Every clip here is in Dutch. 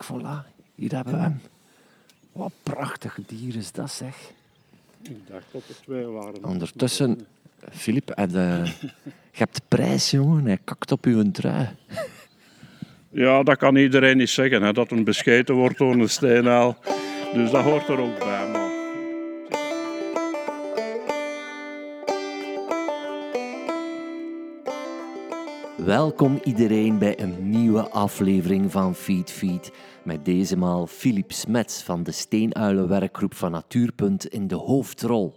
kijk, voilà. Hier hebben we hem. Wat prachtig dier is dat, zeg. Ik dacht dat er twee waren. Ondertussen, Filip, en, eh, je hebt prijs, jongen. Hij kakt op uw trui. Ja, dat kan iedereen niet zeggen, hè, dat een bescheten wordt door een steenaal. Dus dat hoort er ook bij. Maar... Welkom iedereen bij een nieuwe aflevering van Feed Feed. Met deze maal Filip Smets van de Steenuilenwerkgroep van Natuurpunt in de hoofdrol.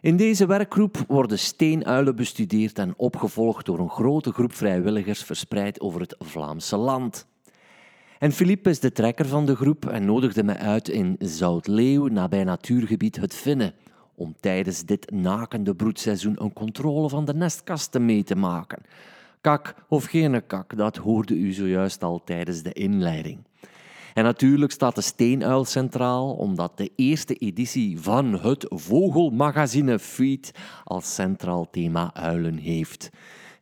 In deze werkgroep worden steenuilen bestudeerd en opgevolgd door een grote groep vrijwilligers verspreid over het Vlaamse land. En Philippe is de trekker van de groep en nodigde mij uit in Zoutleeuw, nabij natuurgebied Het Vinnen, om tijdens dit nakende broedseizoen een controle van de nestkasten mee te maken. Kak of geen kak, dat hoorde u zojuist al tijdens de inleiding. En natuurlijk staat de steenuil centraal, omdat de eerste editie van het Vogelmagazine Feed als centraal thema uilen heeft.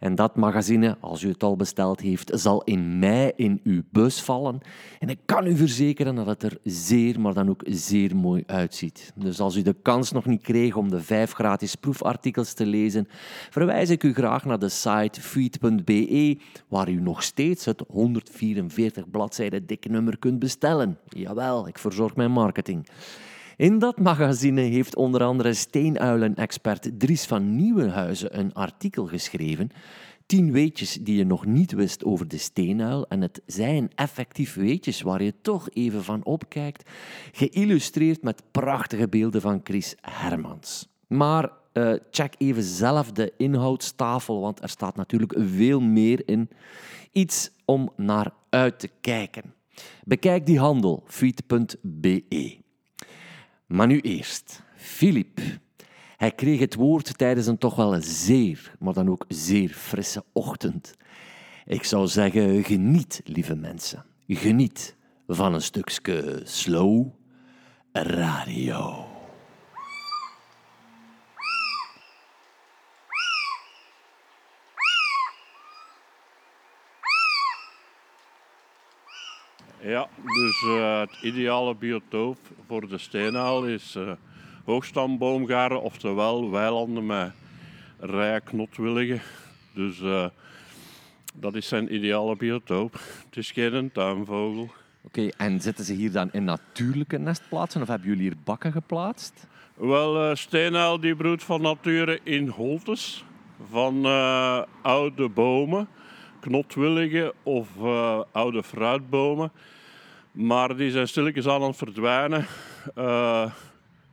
En dat magazine, als u het al besteld heeft, zal in mei in uw bus vallen. En ik kan u verzekeren dat het er zeer, maar dan ook zeer mooi uitziet. Dus als u de kans nog niet kreeg om de vijf gratis proefartikels te lezen, verwijs ik u graag naar de site feed.be, waar u nog steeds het 144 bladzijden dikke nummer kunt bestellen. Jawel, ik verzorg mijn marketing. In dat magazine heeft onder andere steenuilen-expert Dries van Nieuwenhuizen een artikel geschreven. Tien weetjes die je nog niet wist over de steenuil. En het zijn effectief weetjes waar je toch even van opkijkt. Geïllustreerd met prachtige beelden van Chris Hermans. Maar uh, check even zelf de inhoudstafel, want er staat natuurlijk veel meer in. Iets om naar uit te kijken. Bekijk die handel, feed.be. Maar nu eerst, Filip. Hij kreeg het woord tijdens een toch wel zeer, maar dan ook zeer frisse ochtend. Ik zou zeggen, geniet, lieve mensen. Geniet van een stukje slow radio. Ja, dus uh, het ideale biotoop voor de steenaal is uh, hoogstamboomgaren, oftewel weilanden met rijen knotwilligen. Dus uh, dat is zijn ideale biotoop. Het is geen tuinvogel. Oké, en zitten ze hier dan in natuurlijke nestplaatsen of hebben jullie hier bakken geplaatst? Wel, steenaal die broedt van nature in holtes van oude bomen, knotwilligen of oude fruitbomen. Maar die zijn stilletjes aan het verdwijnen. Uh,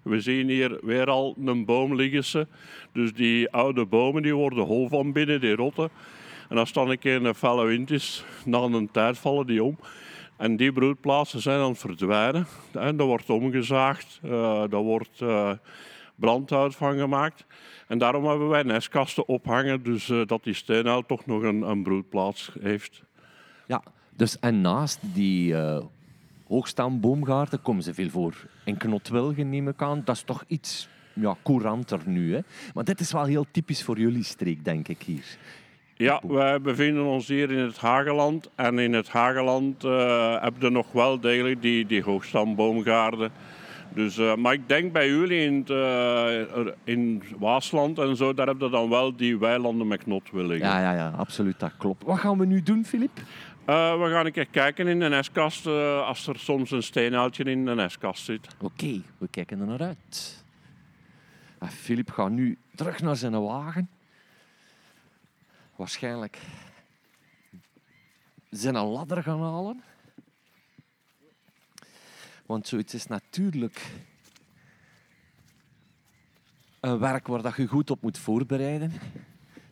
we zien hier weer al een boom liggen. Dus die oude bomen die worden hol van binnen, die rotten. En als dan een keer een felle wind is, na een tijd vallen die om. En die broedplaatsen zijn aan het verdwijnen. En daar wordt omgezaagd, uh, wordt brandhout van gemaakt. En daarom hebben wij nestkasten ophangen, dus uh, dat die steenuil toch nog een, een broedplaats heeft. Ja, dus en naast die hoogstamboomgaarden komen ze veel voor. En knotwilgen neem ik aan, dat is toch iets ja, couranter nu. Hè? Maar dit is wel heel typisch voor jullie streek, denk ik hier. Ja, wij bevinden ons hier in het Hageland. En in het Hageland uh, heb je nog wel degelijk die, die hoogstamboomgaarden. Dus, uh, maar ik denk bij jullie in, het, uh, in Waasland en zo, daar heb je dan wel die weilanden met knotwilligen. Ja, ja, ja, absoluut, dat klopt. Wat gaan we nu doen, Filip? Uh, we gaan een keer kijken in de nestkast als er soms een steenuiltje in de nestkast zit. Oké, okay, we kijken er naar uit. Filip ah, gaat nu terug naar zijn wagen. Waarschijnlijk zijn een ladder gaan halen. Want zoiets is natuurlijk een werk waar dat je goed op moet voorbereiden.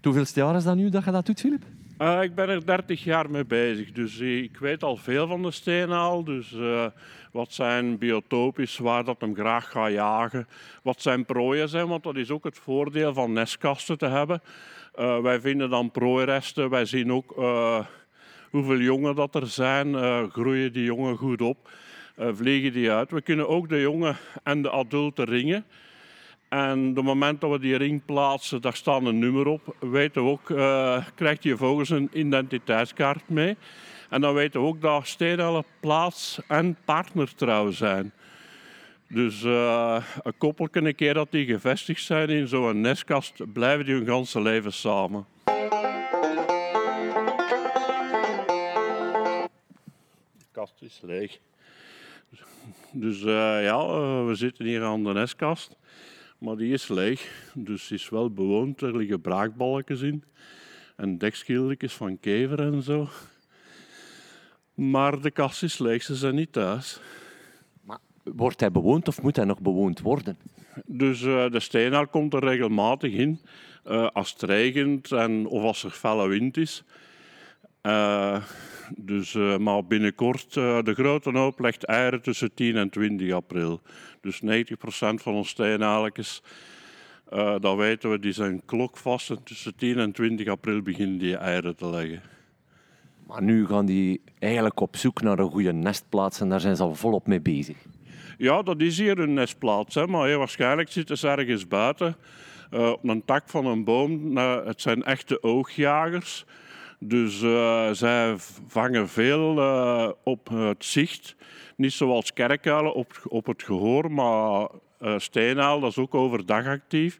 Hoeveel jaar is dat nu dat je dat doet, Filip? Uh, ik ben er 30 jaar mee bezig, dus ik weet al veel van de steenaal. Dus uh, wat zijn biotopen is, waar dat hem graag gaat jagen. Wat zijn prooien zijn, want dat is ook het voordeel van nestkasten te hebben. Wij vinden dan prooiresten, wij zien ook hoeveel jongen dat er zijn. groeien die jongen goed op, vliegen die uit. We kunnen ook de jongen en de adulten ringen. En op het moment dat we die ring plaatsen, daar staat een nummer op. Weten we ook, uh, krijgt je vogels een identiteitskaart mee. En dan weten we ook dat steenuilen plaats- en partnertrouw zijn. Dus uh, een koppelke, een keer dat die gevestigd zijn in zo'n nestkast, blijven die hun ganse leven samen. De kast is leeg. Dus uh, ja, uh, we zitten hier aan de nestkast. Maar die is leeg, dus die is wel bewoond. Er liggen braakbalkjes in en dekschildertjes van kever en zo. Maar de kast is leeg, ze zijn niet thuis. Maar wordt hij bewoond of moet hij nog bewoond worden? Dus uh, de steenhaal komt er regelmatig in. Uh, als het regent en, of als er felle wind is. Uh, dus, maar binnenkort, de grote hoop legt eieren tussen 10 en 20 april. Dus 90% van onze steenhaaltjes, dat weten we, die zijn klokvast. En tussen 10 en 20 april beginnen die eieren te leggen. Maar nu gaan die eigenlijk op zoek naar een goede nestplaats en daar zijn ze al volop mee bezig. Ja, dat is hier een nestplaats. Hè. Maar heel waarschijnlijk zitten ze ergens buiten uh, op een tak van een boom. Nou, het zijn echte oogjagers. Dus uh, zij vangen veel uh, op het zicht. Niet zoals kerkuilen op, op het gehoor, maar uh, dat is ook overdag actief.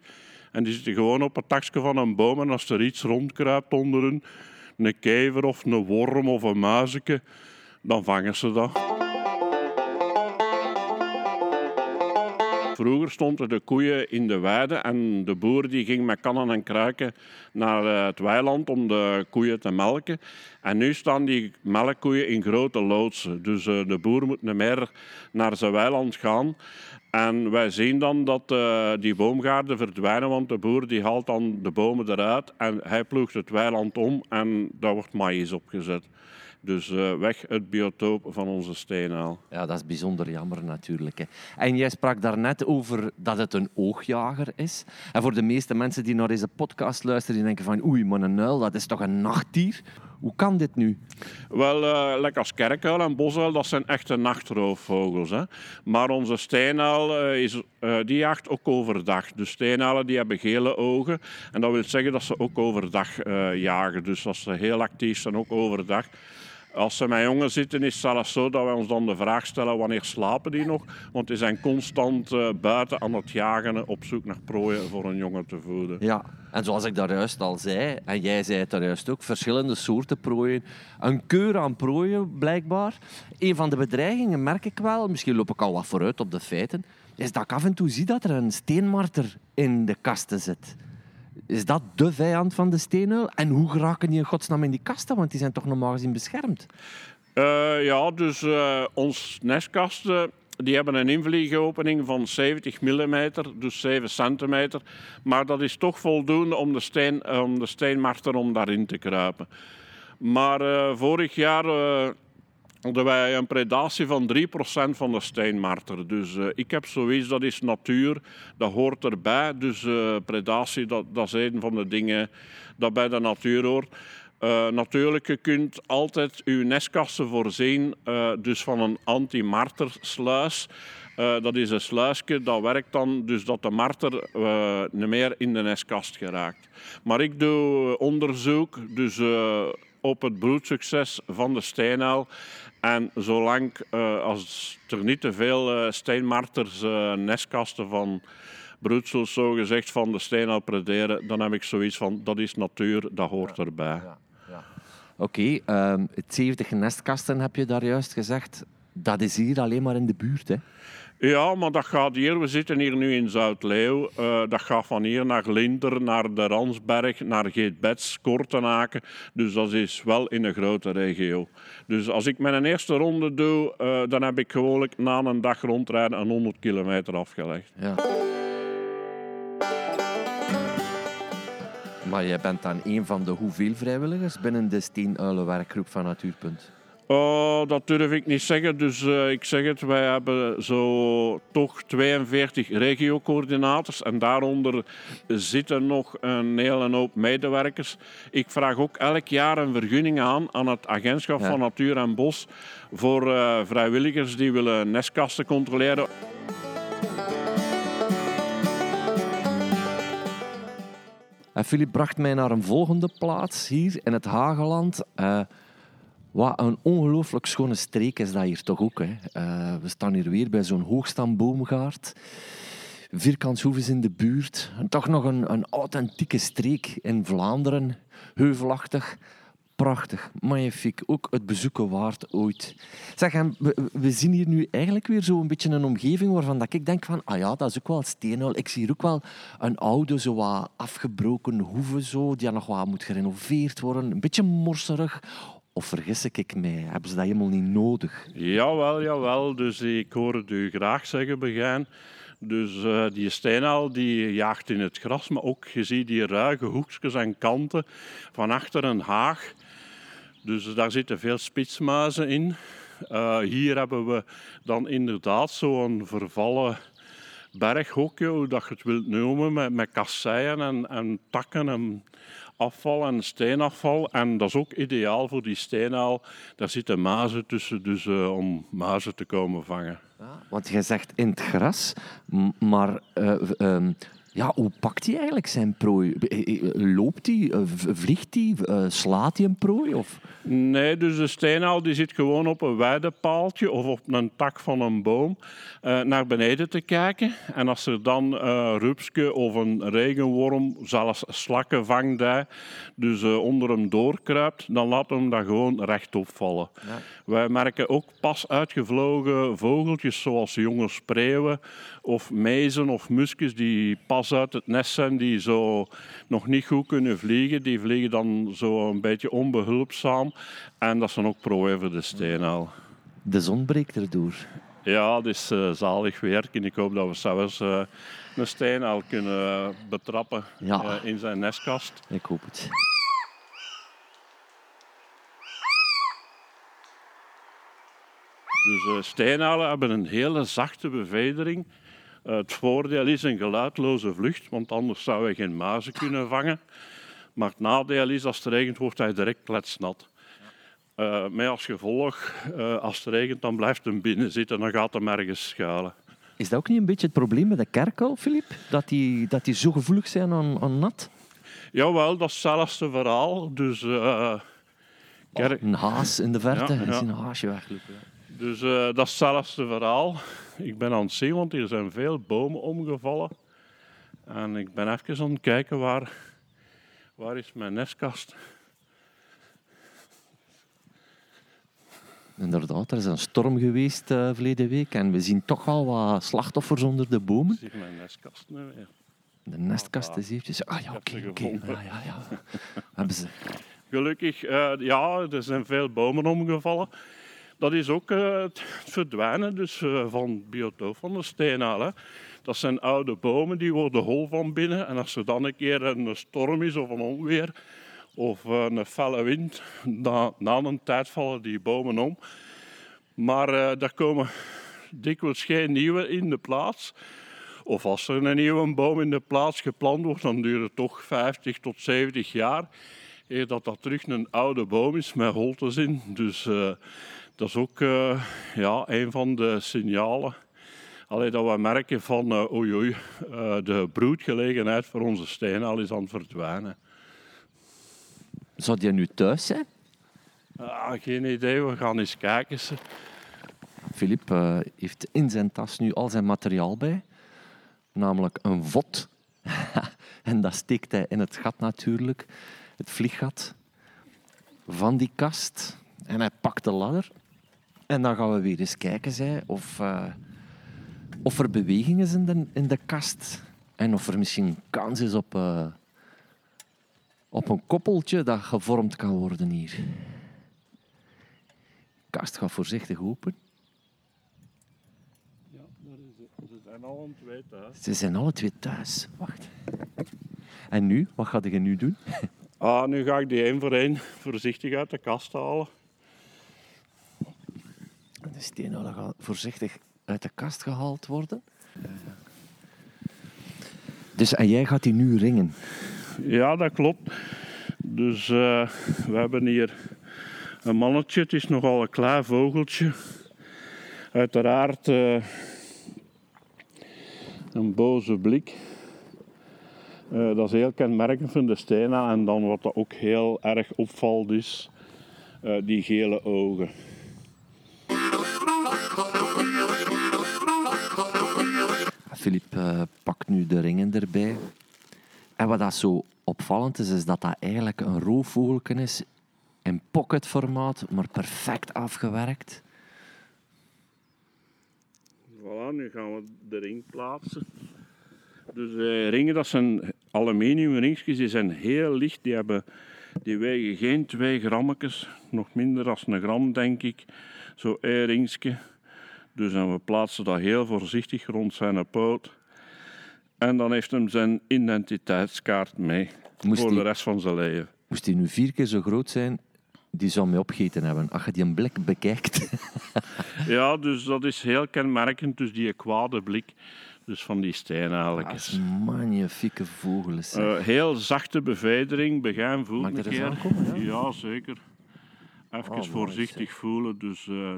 En die zitten gewoon op het takje van een boom. En als er iets rondkruipt onder hun, een kever of een worm of een muizeke, dan vangen ze dat. Vroeger stonden de koeien in de weide en de boer die ging met kannen en kruiken naar eh, het weiland om de koeien te melken. En nu staan die melkkoeien in grote loodsen. Dus eh, de boer moet niet meer naar zijn weiland gaan. En wij zien dan dat uh, die boomgaarden verdwijnen, want de boer die haalt dan de bomen eruit en hij ploegt het weiland om en daar wordt maïs opgezet. Dus uh, weg het biotoop van onze steenaal. Ja, dat is bijzonder jammer natuurlijk. Hè. En jij sprak daarnet over dat het een oogjager is. En voor de meeste mensen die naar deze podcast luisteren, die denken van oei, maar een uil, dat is toch een nachtdier? Hoe kan dit nu? Wel, uh, lekker als kerkuil en bosuil, dat zijn echte nachtroofvogels. Hè. Maar onze steenuil, uh, is, uh, die jaagt ook overdag. Dus steenuilen die hebben gele ogen. En dat wil zeggen dat ze ook overdag jagen. Dus als ze heel actief zijn, ook overdag. Als ze met jongen zitten, is het zelfs zo dat wij ons dan de vraag stellen wanneer slapen die nog. Want die zijn constant uh, buiten aan het jagen op zoek naar prooien voor een jongen te voeden. Ja, en zoals ik daar juist al zei, en jij zei het daar juist ook, verschillende soorten prooien. Een keur aan prooien, blijkbaar. Een van de bedreigingen merk ik wel, misschien loop ik al wat vooruit op de feiten, is dat ik af en toe zie dat er een steenmarter in de kasten zit. Is dat de vijand van de steenuil? En hoe geraken die in godsnaam in die kasten? Want die zijn toch normaal gezien beschermd? Uh, ja, dus uh, ons nestkasten die hebben een invliegopening van 70 mm, dus 7 centimeter. Maar dat is toch voldoende om de, steen, om de steenmarter om daarin te kruipen. Maar uh, vorig jaar hadden wij een predatie van 3% van de steenmarter. Dus uh, ik heb zoiets, dat is natuur, dat hoort erbij. Dus uh, predatie, dat, dat is een van de dingen dat bij de natuur hoort. Uh, natuurlijk, je kunt altijd je nestkasten voorzien dus van een anti-martersluis. dat is een sluisje dat werkt dan dus dat de marter niet meer in de nestkast geraakt. Maar ik doe onderzoek dus, op het broedsucces van de steenuil. En zolang uh, als er niet te veel uh, steenmarters uh, nestkasten van broedsels zo gezegd van de steenuil prederen, dan heb ik zoiets van dat is natuur, dat hoort ja, erbij. Ja, ja. Oké, okay, um, 70 nestkasten heb je daar juist gezegd. Dat is hier alleen maar in de buurt, hè? Ja, maar dat gaat hier. We zitten hier nu in Zuid-Leeuw. Uh, dat gaat van hier naar Linder, naar de Ransberg, naar Geetbets, Kortenaken. Dus dat is wel in een grote regio. Dus als ik mijn eerste ronde doe, uh, dan heb ik gewoonlijk na een dag rondrijden een 100 kilometer afgelegd. Ja. Maar jij bent dan een van de hoeveel vrijwilligers binnen de Steenuilenwerkgroep van Natuurpunt? Oh, dat durf ik niet zeggen. Dus uh, ik zeg het, wij hebben zo toch 42 regiocoördinators en daaronder zitten nog een hele hoop medewerkers. Ik vraag ook elk jaar een vergunning aan aan het Agentschap ja. van Natuur en Bos voor uh, vrijwilligers die willen nestkasten controleren. En Filip bracht mij naar een volgende plaats hier in het Hageland. Uh, Wat een ongelooflijk schone streek is dat hier toch ook. Hè. Uh, we staan hier weer bij zo'n hoogstamboomgaard. Vierkantshoeven in de buurt. Toch nog een, een authentieke streek in Vlaanderen. Heuvelachtig. Prachtig, magnifiek. Ook het bezoeken waard ooit. Zeg, we, we, zien hier nu eigenlijk weer zo een beetje een omgeving waarvan dat ik denk van, ah ja, dat is ook wel steenhuil. Ik zie hier ook wel een oude, zo wat afgebroken hoeve, zo, die nog wat moet gerenoveerd worden. Een beetje morserig. Of vergis ik mij? Hebben ze dat helemaal niet nodig? Jawel, jawel. Dus ik hoor het u graag zeggen, Begijn. Dus uh, die steenaal die jaagt in het gras, maar ook je ziet die ruige hoekjes en kanten van achter een haag. Dus daar zitten veel spitsmuizen in. Uh, hier hebben we dan inderdaad zo'n vervallen berghokje, hoe dat je het wilt noemen, met, met kasseien en, en takken en afval en steenafval. En dat is ook ideaal voor die steenaal. Daar zitten mazen tussen, dus uh, om mazen te komen vangen. Ja, want je zegt in het gras, maar uh, um, ja, hoe pakt hij eigenlijk zijn prooi? Loopt hij? Vliegt hij? Slaat hij een prooi? Of? Nee, dus de steenaal die zit gewoon op een weidepaaltje of op een tak van een boom uh, naar beneden te kijken. En als er dan uh, rupske of een regenworm, zelfs slakken vangt hij, dus uh, onder hem doorkruipt, dan laat hem dat gewoon rechtop vallen. Ja. Wij merken ook pas uitgevlogen vogeltjes zoals jonge spreeuwen of mezen of muskus die pas uit het nest zijn, die zo nog niet goed kunnen vliegen. Die vliegen dan zo een beetje onbehulpzaam. En dat zijn ook prooi voor de steenaal. De zon breekt erdoor. Ja, het is uh, zalig weer. Ik hoop dat we zelfs uh, een steenaal kunnen betrappen ja. uh, in zijn nestkast. Ik hoop het. Dus steenalen hebben een hele zachte bevedering. Uh, het voordeel is een geluidloze vlucht, want anders zouden we geen mazen kunnen vangen. Maar het nadeel is, als het regent, wordt hij direct kletsnat. Uh, met als gevolg, uh, als het regent, dan blijft hem binnen zitten, dan gaat hem ergens schuilen. Is dat ook niet een beetje het probleem met de kerkel, Filip? Dat die, dat die zo gevoelig zijn aan, aan nat? Jawel, dat is hetzelfde verhaal. Dus, uh, kerk... oh, een haas in de verte, ja, ja. is een haasje weglopen. Dus uh, dat is hetzelfde verhaal. Ik ben aan het zien, want er zijn veel bomen omgevallen. En ik ben even aan het kijken waar, waar is mijn nestkast. Inderdaad, er is een storm geweest uh, verleden week en we zien toch al wat slachtoffers onder de bomen. Ik zie mijn nestkast nu weer. De nestkast is eventjes... Ah ja, oké. Okay, okay. ah, ja, ja. Hebben ze... Gelukkig, uh, ja, er zijn veel bomen omgevallen. Dat is ook uh, het verdwijnen dus, uh, van biotoop van de steenaal. Dat zijn oude bomen, die worden hol van binnen. En als er dan een keer een storm is of een onweer of een felle wind, dan, na een tijd vallen die bomen om. Maar uh, daar komen dikwijls geen nieuwe in de plaats. Of als er een nieuwe boom in de plaats geplant wordt, dan duurt het toch 50 tot 70 jaar. Eer dat dat terug een oude boom is met holtes in. Dus dat is ook uh, ja, een van de signalen Allee, dat we merken van uh, oei, oei uh, de broedgelegenheid voor onze steenal is aan het verdwijnen. Zou die nu thuis zijn? Ah, geen idee, we gaan eens kijken. Filip heeft in zijn tas nu al zijn materiaal bij, namelijk een vod. en dat steekt hij in het gat natuurlijk, het vlieggat van die kast. En hij pakt de ladder en dan gaan we weer eens kijken zij, of, uh, of er beweging is in de, in de kast. En of er misschien kans is op, uh, op een koppeltje dat gevormd kan worden hier. De kast gaat voorzichtig open. Ja, ze zijn alle twee thuis. Ze zijn alle twee thuis. Wacht. En nu? Wat ga je nu doen? Ah, nu ga ik die één voor één voorzichtig uit de kast halen. De steenouwen gaat voorzichtig uit de kast gehaald worden. Dus en jij gaat die nu ringen? Ja, dat klopt. Dus uh, we hebben hier een mannetje. Het is nogal een klaar vogeltje. Uiteraard uh, een boze blik. Uh, dat is heel kenmerkend van de stenen. En dan wat ook heel erg opvalt is eh, die gele ogen. Filip uh, pakt nu de ringen erbij. En wat dat zo opvallend is, is dat dat eigenlijk een roofvogelken is in pocketformaat, maar perfect afgewerkt. Voilà, nu gaan we de ring plaatsen. Dus uh, ringen, dat zijn aluminium ringjes, die zijn heel licht. Die, hebben, die wegen geen twee grammetjes, nog minder dan een gram, denk ik. Zo één ringetje. Dus en we plaatsen dat heel voorzichtig rond zijn poot. En dan heeft hem zijn identiteitskaart mee Moest voor de rest van zijn leven. Moest hij nu vier keer zo groot zijn, die zou mij opgeten hebben. Als je die een blik bekijkt. ja, dus dat is heel kenmerkend. Dus die kwade blik dus van die steenaaltjes. Ah, magnifieke vogels. Uh, heel zachte bevedering, begin voelen. Mag ik er eens aankomen? Ja? ja, zeker. Even oh, voorzichtig voelen. Dus uh,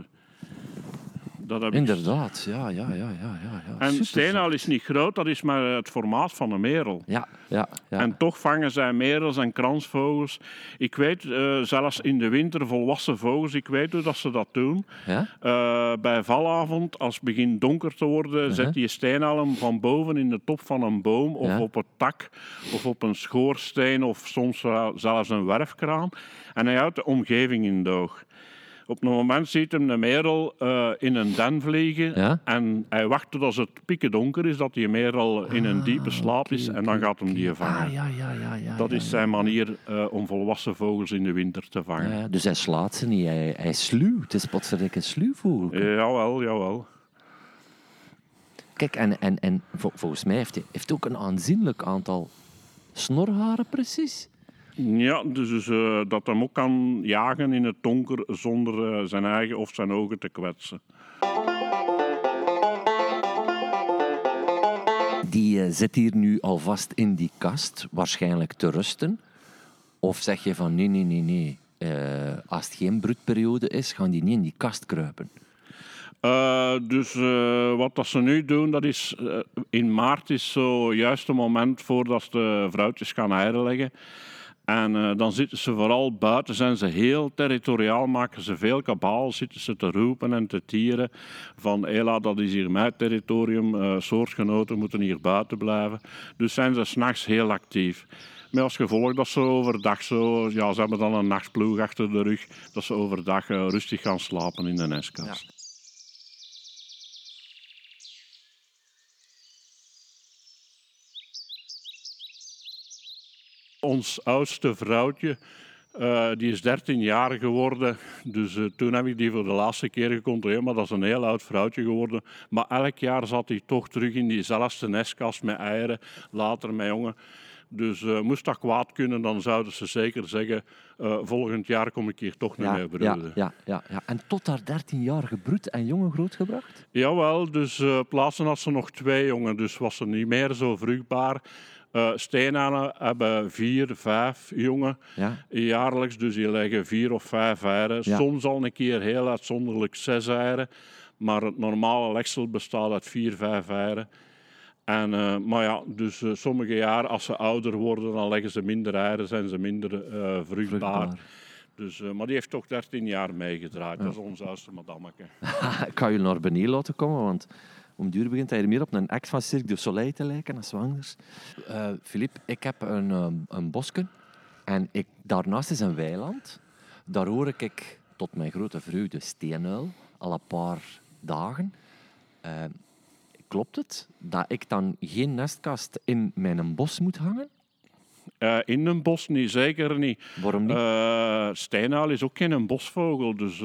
dat Inderdaad, ja, ja, ja. ja, ja. En steenaal is niet groot, dat is maar het formaat van een merel. Ja, ja, ja. En toch vangen zij merels en kransvogels. Ik weet, uh, zelfs in de winter volwassen vogels, ik weet hoe dat ze dat doen. Ja? Uh, bij valavond, als het begint donker te worden, uh zet je steenaal hem van boven in de top van een boom of op een tak of op een schoorsteen of soms zelfs een werfkraan. En hij houdt de omgeving in doog. Op een moment ziet hem de merel uh, in een den vliegen. En hij wacht tot als het pikken donker is, dat die merel in een diepe ah, slaap is. en dan gaat hem die vangen. Ah, ja, ja, ja, ja, dat is zijn manier uh, om volwassen vogels in de winter te vangen. dus hij slaat ze niet, hij, hij is sluw. Het is potverdikke een sluwvogel. Jawel, jawel. Kijk, en, en, en volgens mij heeft hij heeft ook een aanzienlijk aantal snorharen precies. Ja, dus, uh, dat hem ook kan jagen in het donker zonder uh, zijn eigen of zijn ogen te kwetsen. Die uh, zit hier nu alvast in die kast, waarschijnlijk te rusten. Of zeg je van nee, nee, nee, nee. als het geen broedperiode is, gaan die niet in die kast kruipen. dus wat dat ze nu doen, dat is in maart is zo juist het moment voordat de vrouwtjes gaan eieren leggen. En uh, dan zitten ze vooral buiten, zijn ze heel territoriaal, maken ze veel kabaal, zitten ze te roepen en te tieren van Ela, dat is hier mijn territorium, uh, soortgenoten moeten hier buiten blijven. Dus zijn ze s'nachts heel actief. Met als gevolg dat ze overdag zo, ja, ze hebben dan een nachtploeg achter de rug, dat ze overdag uh, rustig gaan slapen in de nestkast. Ons oudste vrouwtje, uh, die is 13 jaar geworden. Dus uh, toen heb ik die voor de laatste keer gecontroleerd. Maar dat is een heel oud vrouwtje geworden. Maar elk jaar zat hij toch terug in diezelfde nestkast met eieren. Later met jongen. Dus uh, moest dat kwaad kunnen, dan zouden ze zeker zeggen: volgend jaar kom ik hier toch niet meer broeden. Ja, ja, ja, En tot daar 13 jaar gebroed en jongen grootgebracht? Jawel, dus uh, plaatsen had ze nog twee jongen, dus was ze niet meer zo vruchtbaar. Uh, hebben vier, vijf jongen ja. jaarlijks, dus die leggen vier of vijf eieren. Soms al een keer heel uitzonderlijk zes eieren, maar het normale legsel bestaat uit vier, vijf eieren. En, uh, maar ja, dus uh, sommige jaren als ze ouder worden, dan leggen ze minder eieren, zijn ze minder vruchtbaar. vruchtbaar. Dus, maar die heeft toch 13 jaar meegedraaid. Ja. Dat is ons oudste madammeke. Ik kan je naar beneden laten komen, want om duur begint hij meer op een act van Cirque du Soleil te lijken als zwangers. Filip, uh, ik heb een, um, een bosken en ik, daarnaast is een weiland. Daar hoor ik, tot mijn grote vreugde, steenuil al een paar dagen. Uh, klopt het dat ik dan geen nestkast in mijn bos moet hangen? Uh, in een bos niet, zeker niet. Waarom niet? Uh, steenuil is ook geen bosvogel, dus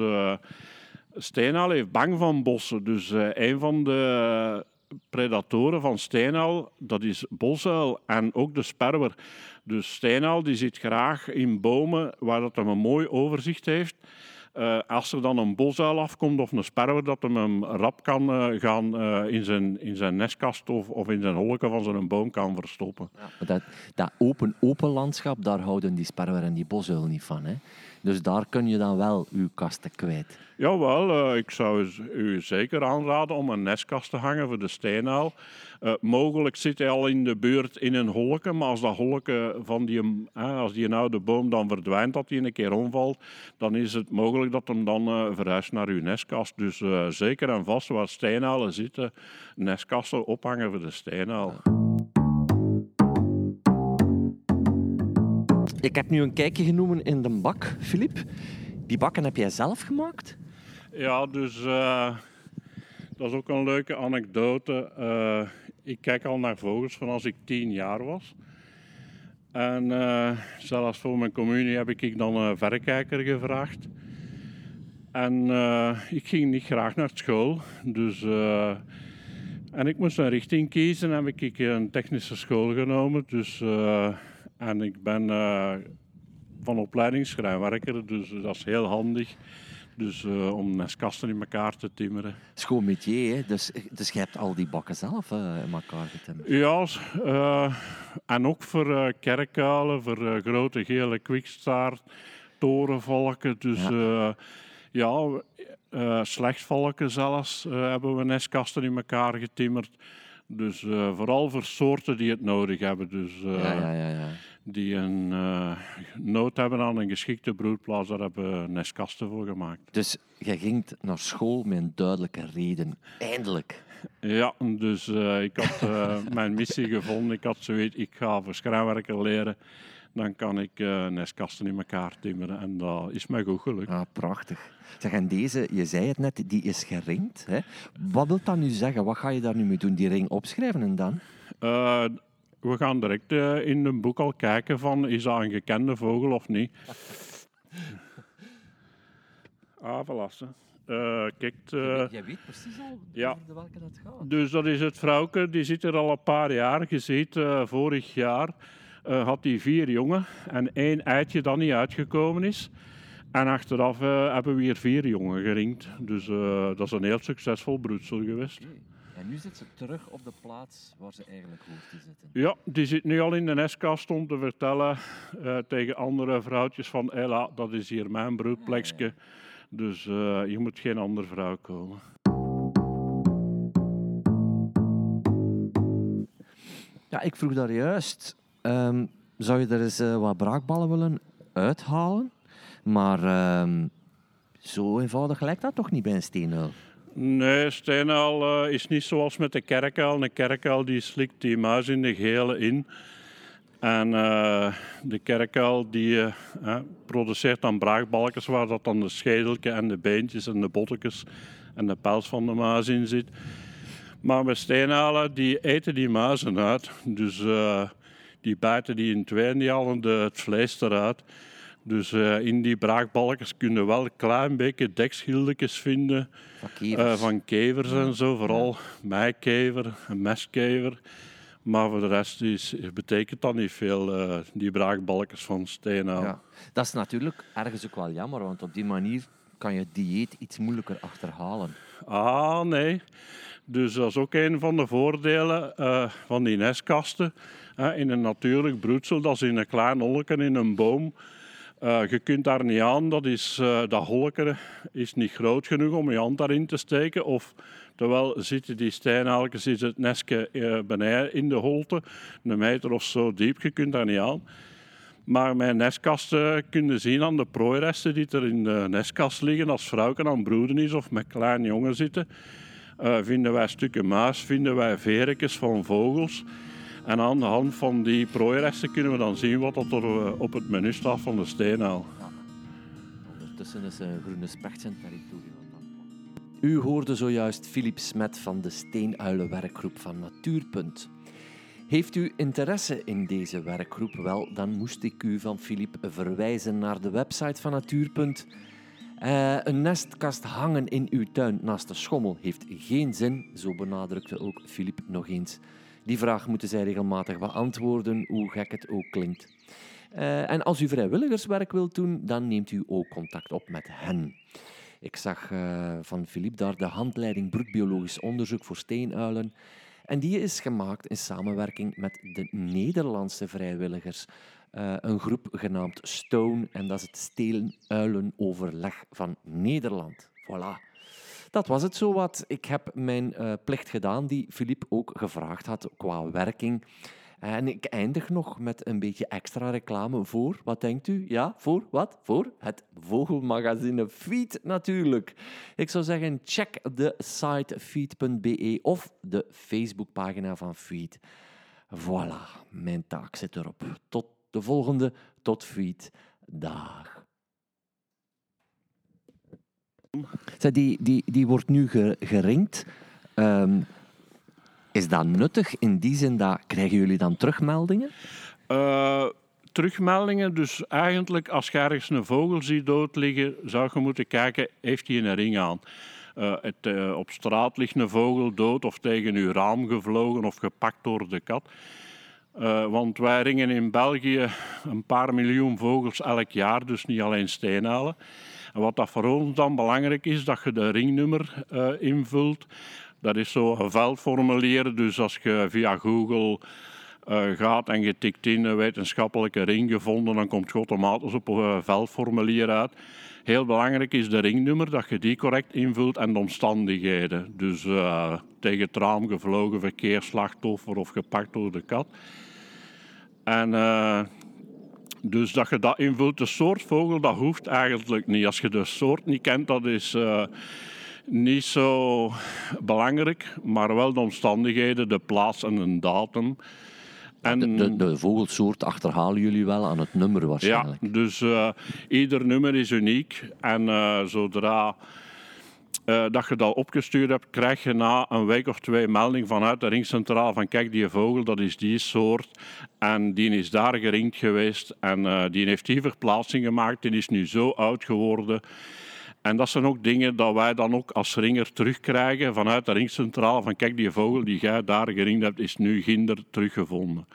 Steenaal heeft bang van bossen. Dus uh, een van de predatoren van steenaal, dat is bosuil en ook de sperwer. Dus steenaal die zit graag in bomen waar dat hem een mooi overzicht heeft. Uh, als er dan een bosuil afkomt of een sperwer, dat hem hem rap kan uh, gaan in, zijn, in zijn nestkast of, of in zijn holken van zijn boom kan verstoppen. Ja, dat, dat open, open landschap, daar houden die sperwer en die bosuil niet van. Hè? Dus daar kun je dan wel uw kasten kwijt. Jawel, uh, ik zou u zeker aanraden om een nestkast te hangen voor de steenaal. Uh, mogelijk zit hij al in de buurt in een holke, maar als dat holke van die, uh, als die oude boom dan verdwijnt, dat hij een keer omvalt, dan is het mogelijk dat hem dan verhuist naar uw nestkast. Dus zeker en vast waar steenalen zitten, nestkasten ophangen voor de steenaal. Ik heb nu een kijkje genomen in de bak, Filip. Die bakken heb jij zelf gemaakt? Ja, dus uh, dat is ook een leuke anekdote. Uh, ik kijk al naar vogels van als ik tien jaar was. En uh, zelfs voor mijn communie heb ik dan een verrekijker gevraagd. En ik ging niet graag naar school. Dus, en ik moest een richting kiezen. En heb ik een technische school genomen. Dus en ik ben uh, van opleiding schrijnwerker, dus dat is heel handig. Dus uh, om nestkasten in elkaar te timmeren. Schoon métier, hè? Dus, dus je hebt al die bakken zelf uh, in elkaar getimmerd? Ja, en ook voor kerkuilen, voor grote gele kwikstaart, torenvalken. Dus ja, ja slechtvalken zelfs hebben we nestkasten in elkaar getimmerd. Dus uh, vooral voor soorten die het nodig hebben. Dus, uh, ja, ja, ja, die een uh, nood hebben aan een geschikte broedplaats, daar hebben we nestkasten voor gemaakt. Dus je ging naar school met een duidelijke reden. Eindelijk. Ja, dus ik had mijn missie gevonden. Ik had zoiets, ik ga voor schrijnwerken leren dan kan ik uh, nestkasten in elkaar timmeren. En dat is mij goed gelukt. Ah, prachtig. Zeg, en deze, je zei het net, die is geringd. Hè? Wat wil dat nu zeggen? Wat ga je daar nu mee doen? Die ring opschrijven en dan? Uh, we gaan direct uh, in een boek al kijken van, is dat een gekende vogel of niet? ah, verlassen. Uh, kijk, uh, Jij weet precies al ja. de welke dat gaat. Dus dat is het vrouwke, die zit er al een paar jaar. Je ziet, uh, vorig jaar uh, had hij vier jongen en één eitje dat niet uitgekomen is. En achteraf uh, hebben we hier vier jongen geringd. Dus uh, dat is een heel succesvol broedsel geweest. Okay. En nu zit ze terug op de plaats waar ze eigenlijk hoort te zitten. Ja, die zit nu al in de nestkast om te vertellen tegen andere vrouwtjes van Ella, dat is hier mijn broedplekje. Ja, ja. Dus je moet geen andere vrouw komen. Ja, ik vroeg daar juist Um, zou je er eens uh, wat braakballen willen uithalen? Maar um, zo eenvoudig lijkt dat toch niet bij een steenuil? Nee, steenuil uh, is niet zoals met de kerkuil. Een kerkuil die slikt die muis in de gele in. En uh, de kerkuil die produceert dan braakbalkjes waar dat dan de schedeltje en de beentjes en de bottekjes en de pels van de muis in zit. Maar met steenuilen die eten die muizen uit. Dus die bijten die in twee en die halen de, het vlees eruit. Dus uh, in die braakbalkjes kun je wel een klein beetje dekschildertjes vinden. Van kevers. Uh, van kevers en zo, vooral ja. meikever en mestkever. Maar voor de rest is, betekent dat niet veel, uh, die braakbalkjes van steenaal. Ja. Dat is natuurlijk ergens ook wel jammer, want op die manier kan je dieet iets moeilijker achterhalen. Ah, nee. Dus dat is ook een van de voordelen van die nestkasten in een natuurlijk broedsel, dat is in een klein holken in een boom. Uh, je kunt daar niet aan, dat, is, uh, dat holken is niet groot genoeg om je hand daarin te steken. Of terwijl zitten die steenhalkjes in het nestje uh, beneden in de holte, een meter of zo diep, je kunt daar niet aan. Maar mijn nestkasten kun je zien aan de prooiresten die er in de nestkast liggen als vrouwen aan broeden is of met kleine jongen zitten. vinden wij stukken maas, vinden wij verekjes van vogels. En aan de hand van die prooiresten kunnen we dan zien wat er eh, op het menu staat van de steenaal. Ja. Ondertussen is een groene specht zijn territorium. U hoorde zojuist Philip Smet van de Steenuilenwerkgroep van Natuurpunt. Heeft u interesse in deze werkgroep? Wel, dan moest ik u van Philip verwijzen naar de website van Natuurpunt. Uh, een nestkast hangen in uw tuin naast de schommel heeft geen zin, zo benadrukte ook Philip nog eens. Die vraag moeten zij regelmatig beantwoorden, hoe gek het ook klinkt. Uh, en als u vrijwilligerswerk wilt doen, dan neemt u ook contact op met hen. Ik zag uh, van Philippe daar de handleiding broedbiologisch onderzoek voor steenuilen. En die is gemaakt in samenwerking met de Nederlandse vrijwilligers eh, een groep genaamd Stone. En dat is het Steeluilenoverleg van Nederland. Voilà. Dat was het zo wat. Ik heb mijn uh, plicht gedaan, die Philippe ook gevraagd had qua werking. En ik eindig nog met een beetje extra reclame voor, wat denkt u? Ja, voor wat? Voor het vogelmagazine Feed natuurlijk. Ik zou zeggen, check de site feed.be of de Facebookpagina van Feed. Voilà, mijn taak zit erop. Tot de volgende, tot Feed. Dag. Die, die, die wordt nu geringd. Um, is dat nuttig in die zin dat krijgen jullie dan terugmeldingen? Uh, terugmeldingen, dus eigenlijk als je ergens een vogel ziet doodliggen, zou je moeten kijken, heeft hij een ring aan? Uh, het, uh, op straat ligt een vogel dood of tegen uw raam gevlogen of gepakt door de kat. Want wij ringen in België een paar miljoen vogels elk jaar, dus niet alleen steenhalen. Wat dat voor ons dan belangrijk is, dat je de ringnummer invult. Dat is zo een veldformulier. Dus als je via Google uh, gaat en je tikt in een wetenschappelijke ring gevonden, dan komt je automatisch op een veldformulier uit. Heel belangrijk is de ringnummer, dat je die correct invult en de omstandigheden. Dus tegen het raam gevlogen verkeersslachtoffer of gepakt door de kat. En dus dat je dat invult. De soort vogel, dat hoeft eigenlijk niet. Als je de soort niet kent, dat is niet zo belangrijk, maar wel de omstandigheden, de plaats en de datum. En, de, de, de, vogelsoort achterhalen jullie wel aan het nummer waarschijnlijk. Ja, dus uh, ieder nummer is uniek. En uh, zodra uh, dat je dat opgestuurd hebt, krijg je na een week of twee melding vanuit de ringcentraal van kijk, die vogel, dat is die soort. En die is daar geringd geweest en die heeft die verplaatsing gemaakt. Die is nu zo oud geworden. En dat zijn ook dingen dat wij dan ook als ringer terugkrijgen vanuit de ringcentrale. Van kijk, die vogel die jij daar geringd hebt, is nu ginder teruggevonden.